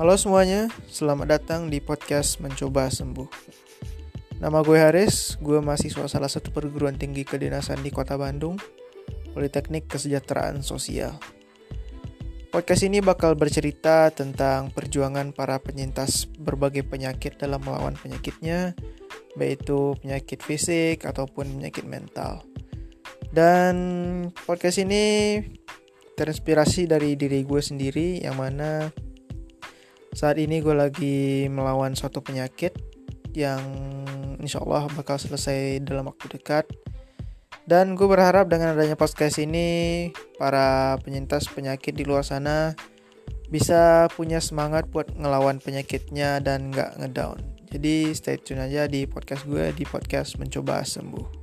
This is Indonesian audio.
Halo semuanya, selamat datang di podcast Mencoba Sembuh. Nama gue Haris, gue mahasiswa salah satu perguruan tinggi kedinasan di kota Bandung, Politeknik Kesejahteraan Sosial. Podcast ini bakal bercerita tentang perjuangan para penyintas berbagai penyakit dalam melawan penyakitnya, baik itu penyakit fisik ataupun penyakit mental. Dan podcast ini terinspirasi dari diri gue sendiri yang mana saat ini gue lagi melawan suatu penyakit yang insya Allah bakal selesai dalam waktu dekat. Dan gue berharap dengan adanya podcast ini para penyintas penyakit di luar sana bisa punya semangat buat ngelawan penyakitnya dan gak ngedown. Jadi stay tune aja di podcast gue di podcast mencoba sembuh